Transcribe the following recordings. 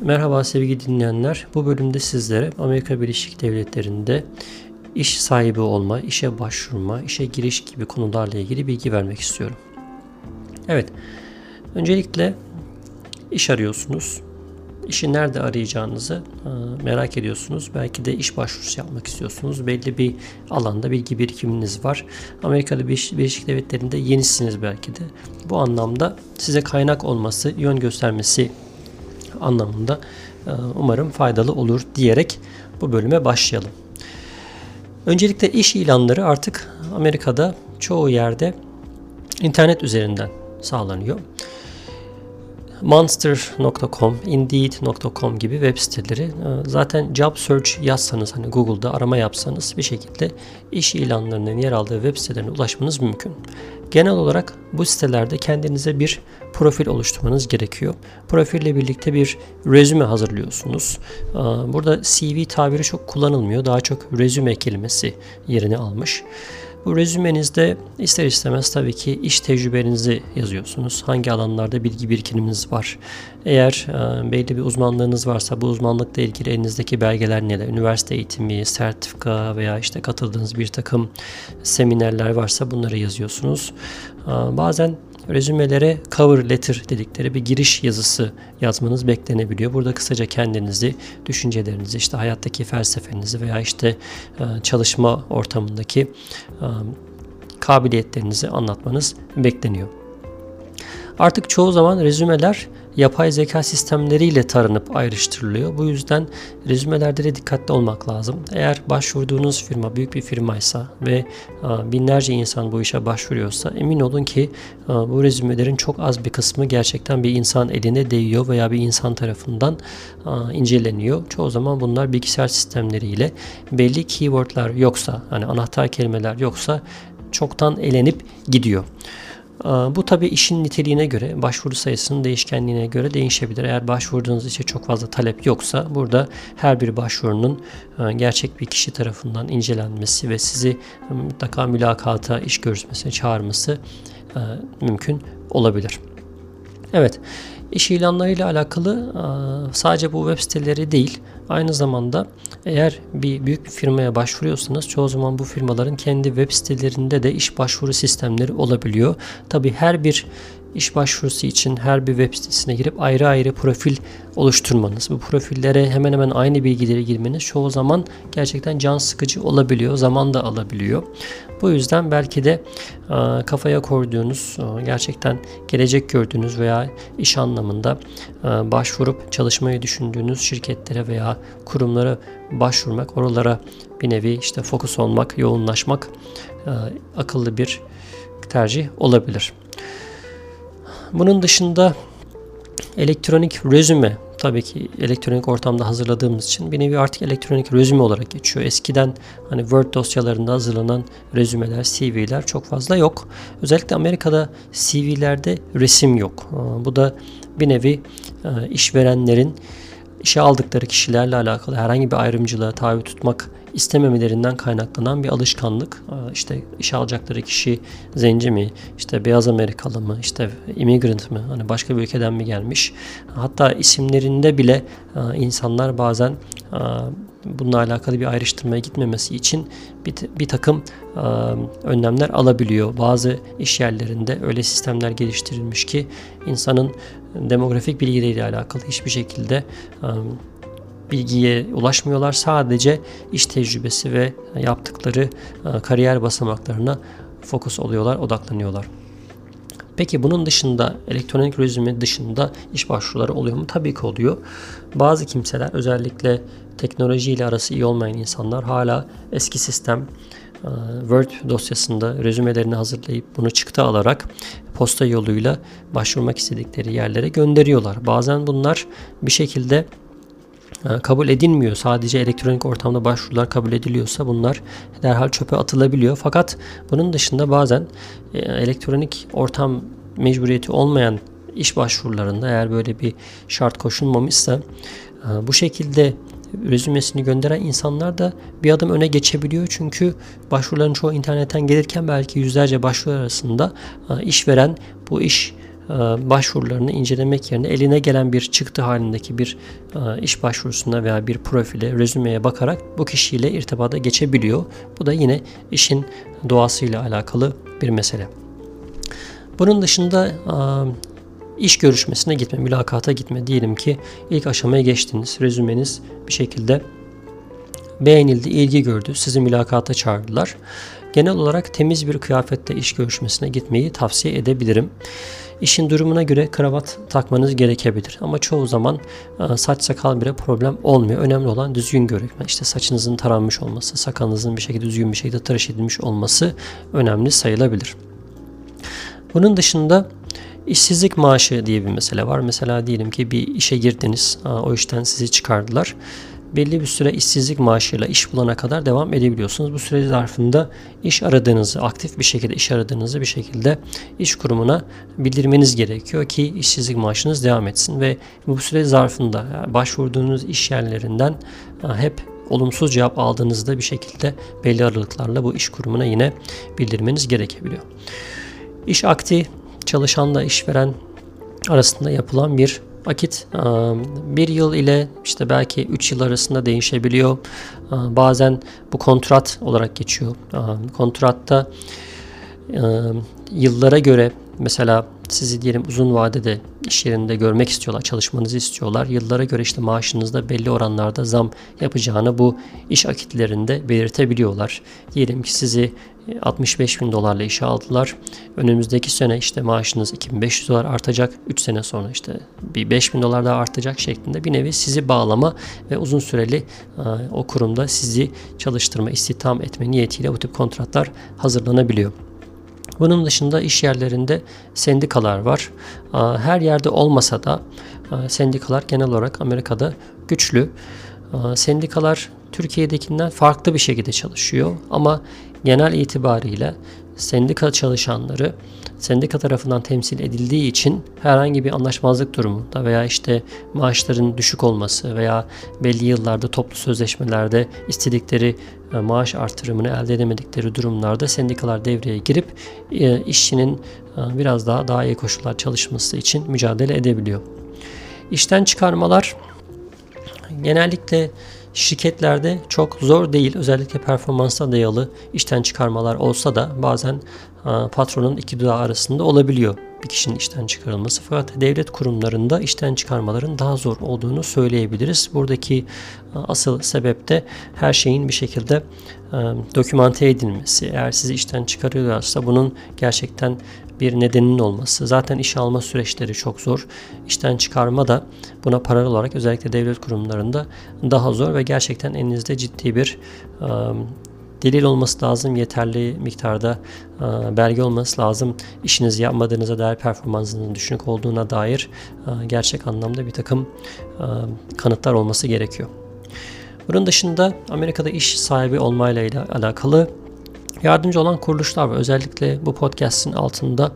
Merhaba sevgili dinleyenler. Bu bölümde sizlere Amerika Birleşik Devletleri'nde iş sahibi olma, işe başvurma, işe giriş gibi konularla ilgili bilgi vermek istiyorum. Evet, öncelikle iş arıyorsunuz. İşi nerede arayacağınızı e, merak ediyorsunuz. Belki de iş başvurusu yapmak istiyorsunuz. Belli bir alanda bilgi birikiminiz var. Amerika'da Birleşik Devletleri'nde yenisiniz belki de. Bu anlamda size kaynak olması, yön göstermesi anlamında e, umarım faydalı olur diyerek bu bölüme başlayalım. Öncelikle iş ilanları artık Amerika'da çoğu yerde internet üzerinden sağlanıyor. Monster.com, Indeed.com gibi web siteleri e, zaten job search yazsanız hani Google'da arama yapsanız bir şekilde iş ilanlarının yer aldığı web sitelerine ulaşmanız mümkün. Genel olarak bu sitelerde kendinize bir profil oluşturmanız gerekiyor. Profille birlikte bir rezüme hazırlıyorsunuz. E, burada CV tabiri çok kullanılmıyor. Daha çok rezüme kelimesi yerini almış. Bu rezümenizde ister istemez tabii ki iş tecrübenizi yazıyorsunuz. Hangi alanlarda bilgi birikiminiz var. Eğer e, belli bir uzmanlığınız varsa bu uzmanlıkla ilgili elinizdeki belgeler neler? Üniversite eğitimi, sertifika veya işte katıldığınız bir takım seminerler varsa bunları yazıyorsunuz. E, bazen rezümelere cover letter dedikleri bir giriş yazısı yazmanız beklenebiliyor. Burada kısaca kendinizi, düşüncelerinizi, işte hayattaki felsefenizi veya işte e, çalışma ortamındaki e, kabiliyetlerinizi anlatmanız bekleniyor. Artık çoğu zaman rezümeler yapay zeka sistemleriyle taranıp ayrıştırılıyor. Bu yüzden rezümelerde de dikkatli olmak lazım. Eğer başvurduğunuz firma büyük bir firmaysa ve binlerce insan bu işe başvuruyorsa emin olun ki bu rezümelerin çok az bir kısmı gerçekten bir insan eline değiyor veya bir insan tarafından inceleniyor. Çoğu zaman bunlar bilgisayar sistemleriyle belli keywordler yoksa hani anahtar kelimeler yoksa çoktan elenip gidiyor. Bu tabi işin niteliğine göre, başvuru sayısının değişkenliğine göre değişebilir. Eğer başvurduğunuz için çok fazla talep yoksa burada her bir başvurunun e, gerçek bir kişi tarafından incelenmesi ve sizi mutlaka mülakata, iş görüşmesine çağırması e, mümkün olabilir. Evet, iş ilanlarıyla alakalı sadece bu web siteleri değil, aynı zamanda eğer bir büyük bir firmaya başvuruyorsanız çoğu zaman bu firmaların kendi web sitelerinde de iş başvuru sistemleri olabiliyor. Tabi her bir iş başvurusu için her bir web sitesine girip ayrı ayrı profil oluşturmanız, bu profillere hemen hemen aynı bilgileri girmeniz çoğu zaman gerçekten can sıkıcı olabiliyor, zaman da alabiliyor. Bu yüzden belki de e, kafaya koyduğunuz, e, gerçekten gelecek gördüğünüz veya iş anlamında e, başvurup çalışmayı düşündüğünüz şirketlere veya kurumlara başvurmak, oralara bir nevi işte fokus olmak, yoğunlaşmak akıllı bir tercih olabilir. Bunun dışında elektronik rezüme tabii ki elektronik ortamda hazırladığımız için bir nevi artık elektronik rezüme olarak geçiyor. Eskiden hani Word dosyalarında hazırlanan rezümeler, CV'ler çok fazla yok. Özellikle Amerika'da CV'lerde resim yok. Bu da bir nevi işverenlerin işe aldıkları kişilerle alakalı herhangi bir ayrımcılığa tabi tutmak istememelerinden kaynaklanan bir alışkanlık. İşte iş alacakları kişi zenci mi, işte beyaz Amerikalı mı, işte immigrant mı, hani başka bir ülkeden mi gelmiş. Hatta isimlerinde bile insanlar bazen bununla alakalı bir ayrıştırmaya gitmemesi için bir, bir takım önlemler alabiliyor. Bazı iş yerlerinde öyle sistemler geliştirilmiş ki insanın demografik bilgileriyle alakalı hiçbir şekilde bilgiye ulaşmıyorlar. Sadece iş tecrübesi ve yaptıkları e, kariyer basamaklarına fokus oluyorlar, odaklanıyorlar. Peki bunun dışında elektronik rezüme dışında iş başvuruları oluyor mu? Tabii ki oluyor. Bazı kimseler özellikle teknolojiyle arası iyi olmayan insanlar hala eski sistem e, Word dosyasında rezümelerini hazırlayıp bunu çıktı alarak posta yoluyla başvurmak istedikleri yerlere gönderiyorlar. Bazen bunlar bir şekilde e, kabul edilmiyor. Sadece elektronik ortamda başvurular kabul ediliyorsa bunlar derhal çöpe atılabiliyor. Fakat bunun dışında bazen e, elektronik ortam mecburiyeti olmayan iş başvurularında eğer böyle bir şart koşulmamışsa e, bu şekilde rezümesini gönderen insanlar da bir adım öne geçebiliyor. Çünkü başvuruların çoğu internetten gelirken belki yüzlerce başvuru arasında işveren bu iş başvurularını incelemek yerine eline gelen bir çıktı halindeki bir iş başvurusuna veya bir profile, rezümeye bakarak bu kişiyle irtibata geçebiliyor. Bu da yine işin doğasıyla alakalı bir mesele. Bunun dışında iş görüşmesine gitme, mülakata gitme. Diyelim ki ilk aşamaya geçtiniz. Rezümeniz bir şekilde beğenildi, ilgi gördü. Sizi mülakata çağırdılar. Genel olarak temiz bir kıyafette iş görüşmesine gitmeyi tavsiye edebilirim. İşin durumuna göre kravat takmanız gerekebilir ama çoğu zaman e, saç sakal bile problem olmuyor. Önemli olan düzgün görünme. İşte saçınızın taranmış olması, sakalınızın bir şekilde düzgün bir şekilde tıraş edilmiş olması önemli sayılabilir. Bunun dışında işsizlik maaşı diye bir mesele var. Mesela diyelim ki bir işe girdiniz, o işten sizi çıkardılar belli bir süre işsizlik maaşıyla iş bulana kadar devam edebiliyorsunuz. Bu süre zarfında iş aradığınızı, aktif bir şekilde iş aradığınızı bir şekilde iş kurumuna bildirmeniz gerekiyor ki işsizlik maaşınız devam etsin ve bu süre zarfında başvurduğunuz iş yerlerinden hep olumsuz cevap aldığınızda bir şekilde belli aralıklarla bu iş kurumuna yine bildirmeniz gerekebiliyor. İş akti çalışanla işveren arasında yapılan bir vakit bir yıl ile işte belki üç yıl arasında değişebiliyor. Bazen bu kontrat olarak geçiyor. Kontratta yıllara göre mesela sizi diyelim uzun vadede iş yerinde görmek istiyorlar, çalışmanızı istiyorlar. Yıllara göre işte maaşınızda belli oranlarda zam yapacağını bu iş akitlerinde belirtebiliyorlar. Diyelim ki sizi 65 bin dolarla işe aldılar. Önümüzdeki sene işte maaşınız 2500 dolar artacak. 3 sene sonra işte bir 5 bin dolar daha artacak şeklinde bir nevi sizi bağlama ve uzun süreli e, o kurumda sizi çalıştırma, istihdam etme niyetiyle bu tip kontratlar hazırlanabiliyor. Bunun dışında iş yerlerinde sendikalar var. E, her yerde olmasa da e, sendikalar genel olarak Amerika'da güçlü. Sendikalar Türkiye'dekinden farklı bir şekilde çalışıyor ama genel itibariyle sendika çalışanları sendika tarafından temsil edildiği için herhangi bir anlaşmazlık durumunda veya işte maaşların düşük olması veya belli yıllarda toplu sözleşmelerde istedikleri e, maaş artırımını elde edemedikleri durumlarda sendikalar devreye girip e, işçinin e, biraz daha daha iyi koşullar çalışması için mücadele edebiliyor. İşten çıkarmalar genellikle Şirketlerde çok zor değil. Özellikle performansa dayalı işten çıkarmalar olsa da bazen patronun iki dudağı arasında olabiliyor bir kişinin işten çıkarılması. Fakat devlet kurumlarında işten çıkarmaların daha zor olduğunu söyleyebiliriz. Buradaki asıl sebep de her şeyin bir şekilde dokümante edilmesi. Eğer sizi işten çıkarıyorlarsa bunun gerçekten bir nedeninin olması. Zaten iş alma süreçleri çok zor. İşten çıkarma da buna paralel olarak özellikle devlet kurumlarında daha zor ve gerçekten elinizde ciddi bir delil olması lazım, yeterli miktarda belge olması lazım. İşinizi yapmadığınıza dair performansınızın düşük olduğuna dair gerçek anlamda bir takım kanıtlar olması gerekiyor. Bunun dışında Amerika'da iş sahibi olmayla alakalı Yardımcı olan kuruluşlar var. Özellikle bu podcast'in altında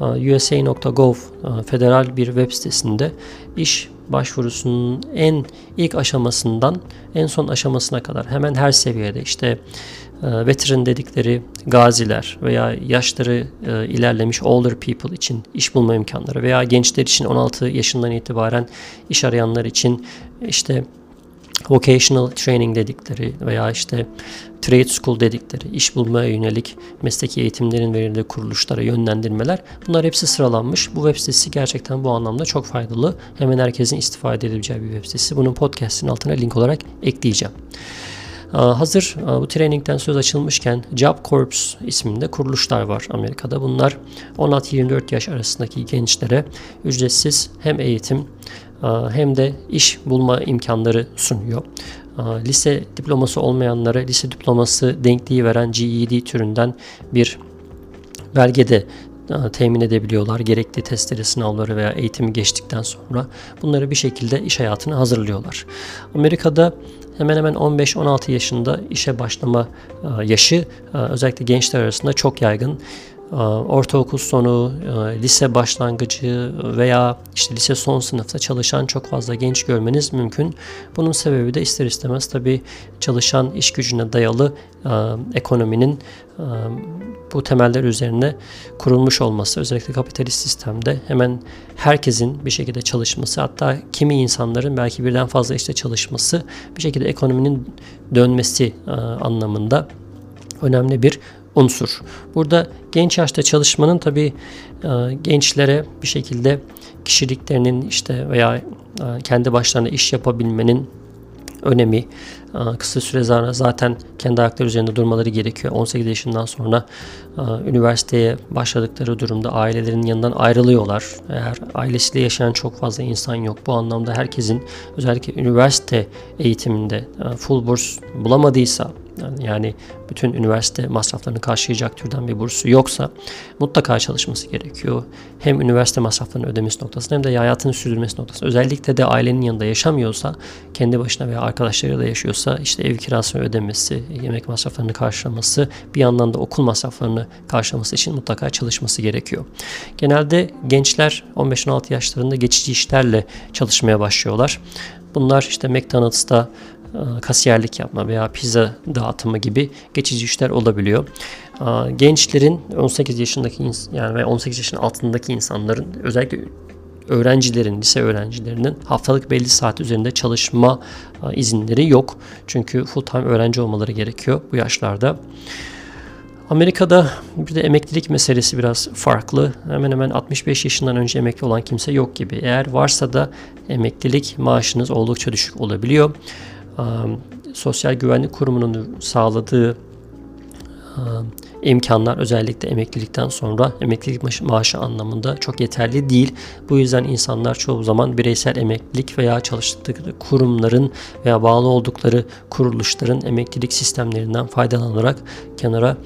e, USA.gov e, federal bir web sitesinde iş başvurusunun en ilk aşamasından en son aşamasına kadar hemen her seviyede işte e, veteran dedikleri gaziler veya yaşları ilerlemiş older people için iş bulma imkanları veya gençler için 16 yaşından itibaren iş arayanlar için işte vocational training dedikleri veya işte trade school dedikleri iş bulmaya yönelik mesleki eğitimlerin verildiği kuruluşlara yönlendirmeler bunlar hepsi sıralanmış. Bu web sitesi gerçekten bu anlamda çok faydalı. Hemen herkesin istifade edebileceği bir web sitesi. Bunun podcast'in altına link olarak ekleyeceğim. Hazır bu trainingden söz açılmışken Job Corps isminde kuruluşlar var Amerika'da. Bunlar 16-24 yaş arasındaki gençlere ücretsiz hem eğitim hem de iş bulma imkanları sunuyor. Lise diploması olmayanlara lise diploması denkliği veren GED türünden bir belge de temin edebiliyorlar. Gerekli testleri, sınavları veya eğitimi geçtikten sonra bunları bir şekilde iş hayatına hazırlıyorlar. Amerika'da hemen hemen 15-16 yaşında işe başlama yaşı özellikle gençler arasında çok yaygın. Ortaokul sonu, lise başlangıcı veya işte lise son sınıfta çalışan çok fazla genç görmeniz mümkün. Bunun sebebi de ister istemez tabii çalışan iş gücüne dayalı ekonominin bu temeller üzerine kurulmuş olması özellikle kapitalist sistemde hemen herkesin bir şekilde çalışması hatta kimi insanların belki birden fazla işte çalışması bir şekilde ekonominin dönmesi anlamında önemli bir unsur. Burada genç yaşta çalışmanın tabi gençlere bir şekilde kişiliklerinin işte veya kendi başlarına iş yapabilmenin önemi kısa süre sonra zaten kendi ayakları üzerinde durmaları gerekiyor. 18 yaşından sonra üniversiteye başladıkları durumda ailelerin yanından ayrılıyorlar. Eğer ailesiyle yaşayan çok fazla insan yok. Bu anlamda herkesin özellikle üniversite eğitiminde full burs bulamadıysa yani bütün üniversite masraflarını karşılayacak türden bir bursu yoksa mutlaka çalışması gerekiyor. Hem üniversite masraflarını ödemesi noktasında hem de hayatını sürdürmesi noktasında. Özellikle de ailenin yanında yaşamıyorsa, kendi başına veya arkadaşlarıyla yaşıyorsa işte ev kirasını ödemesi, yemek masraflarını karşılaması, bir yandan da okul masraflarını karşılaması için mutlaka çalışması gerekiyor. Genelde gençler 15-16 yaşlarında geçici işlerle çalışmaya başlıyorlar. Bunlar işte McDonald's'ta kasiyerlik yapma veya pizza dağıtımı gibi geçici işler olabiliyor. E, gençlerin 18 yaşındaki yani ve 18 yaşın altındaki insanların özellikle öğrencilerin, lise öğrencilerinin haftalık belli saat üzerinde çalışma e, izinleri yok. Çünkü full time öğrenci olmaları gerekiyor bu yaşlarda. Amerika'da bir de emeklilik meselesi biraz farklı. Hemen hemen 65 yaşından önce emekli olan kimse yok gibi. Eğer varsa da emeklilik maaşınız oldukça düşük olabiliyor. Sosyal Güvenlik Kurumu'nun sağladığı imkanlar özellikle emeklilikten sonra emeklilik maaşı anlamında çok yeterli değil. Bu yüzden insanlar çoğu zaman bireysel emeklilik veya çalıştıkları kurumların veya bağlı oldukları kuruluşların emeklilik sistemlerinden faydalanarak kenara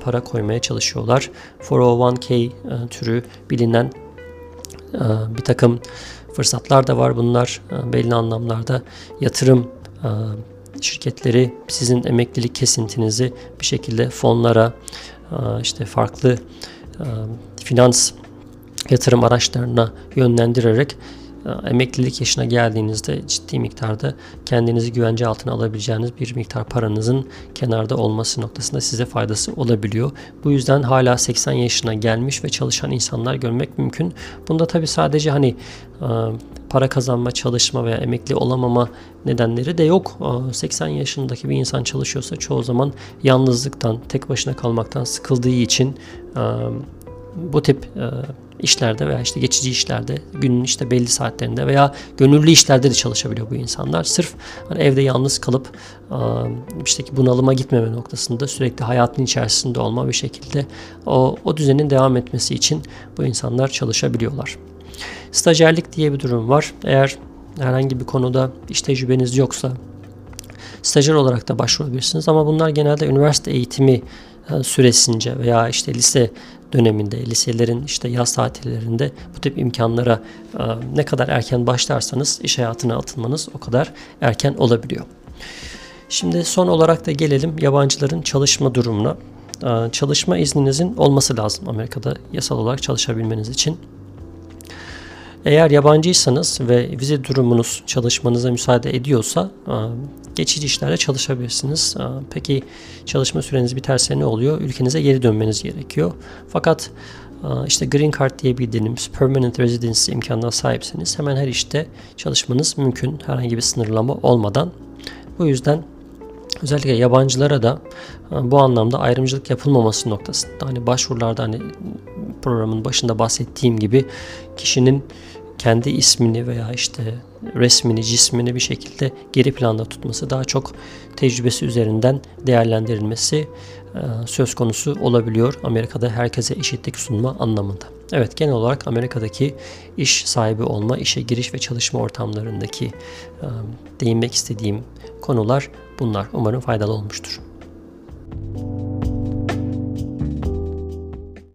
para koymaya çalışıyorlar. 401k türü bilinen bir takım fırsatlar da var. Bunlar belli anlamlarda yatırım şirketleri sizin emeklilik kesintinizi bir şekilde fonlara işte farklı finans yatırım araçlarına yönlendirerek emeklilik yaşına geldiğinizde ciddi miktarda kendinizi güvence altına alabileceğiniz bir miktar paranızın kenarda olması noktasında size faydası olabiliyor. Bu yüzden hala 80 yaşına gelmiş ve çalışan insanlar görmek mümkün. Bunda tabi sadece hani para kazanma, çalışma veya emekli olamama nedenleri de yok. 80 yaşındaki bir insan çalışıyorsa çoğu zaman yalnızlıktan, tek başına kalmaktan sıkıldığı için bu tip işlerde veya işte geçici işlerde günün işte belli saatlerinde veya gönüllü işlerde de çalışabiliyor bu insanlar. Sırf hani evde yalnız kalıp işte ki bunalıma gitmeme noktasında sürekli hayatın içerisinde olma bir şekilde o, o düzenin devam etmesi için bu insanlar çalışabiliyorlar. Stajyerlik diye bir durum var. Eğer herhangi bir konuda iş tecrübeniz yoksa stajyer olarak da başvurabilirsiniz ama bunlar genelde üniversite eğitimi süresince veya işte lise döneminde, liselerin işte yaz tatillerinde bu tip imkanlara e, ne kadar erken başlarsanız iş hayatına atılmanız o kadar erken olabiliyor. Şimdi son olarak da gelelim yabancıların çalışma durumuna. E, çalışma izninizin olması lazım Amerika'da yasal olarak çalışabilmeniz için. Eğer yabancıysanız ve vize durumunuz çalışmanıza müsaade ediyorsa e, geçici işlerde çalışabilirsiniz. E, peki çalışma süreniz biterse ne oluyor? Ülkenize geri dönmeniz gerekiyor. Fakat e, işte Green Card diye bildiğimiz Permanent Residence imkanına sahipseniz hemen her işte çalışmanız mümkün herhangi bir sınırlama olmadan. Bu yüzden özellikle yabancılara da bu anlamda ayrımcılık yapılmaması noktasında hani başvurularda hani programın başında bahsettiğim gibi kişinin kendi ismini veya işte resmini, cismini bir şekilde geri planda tutması daha çok tecrübesi üzerinden değerlendirilmesi e, söz konusu olabiliyor. Amerika'da herkese eşitlik sunma anlamında. Evet genel olarak Amerika'daki iş sahibi olma, işe giriş ve çalışma ortamlarındaki e, değinmek istediğim konular bunlar. Umarım faydalı olmuştur.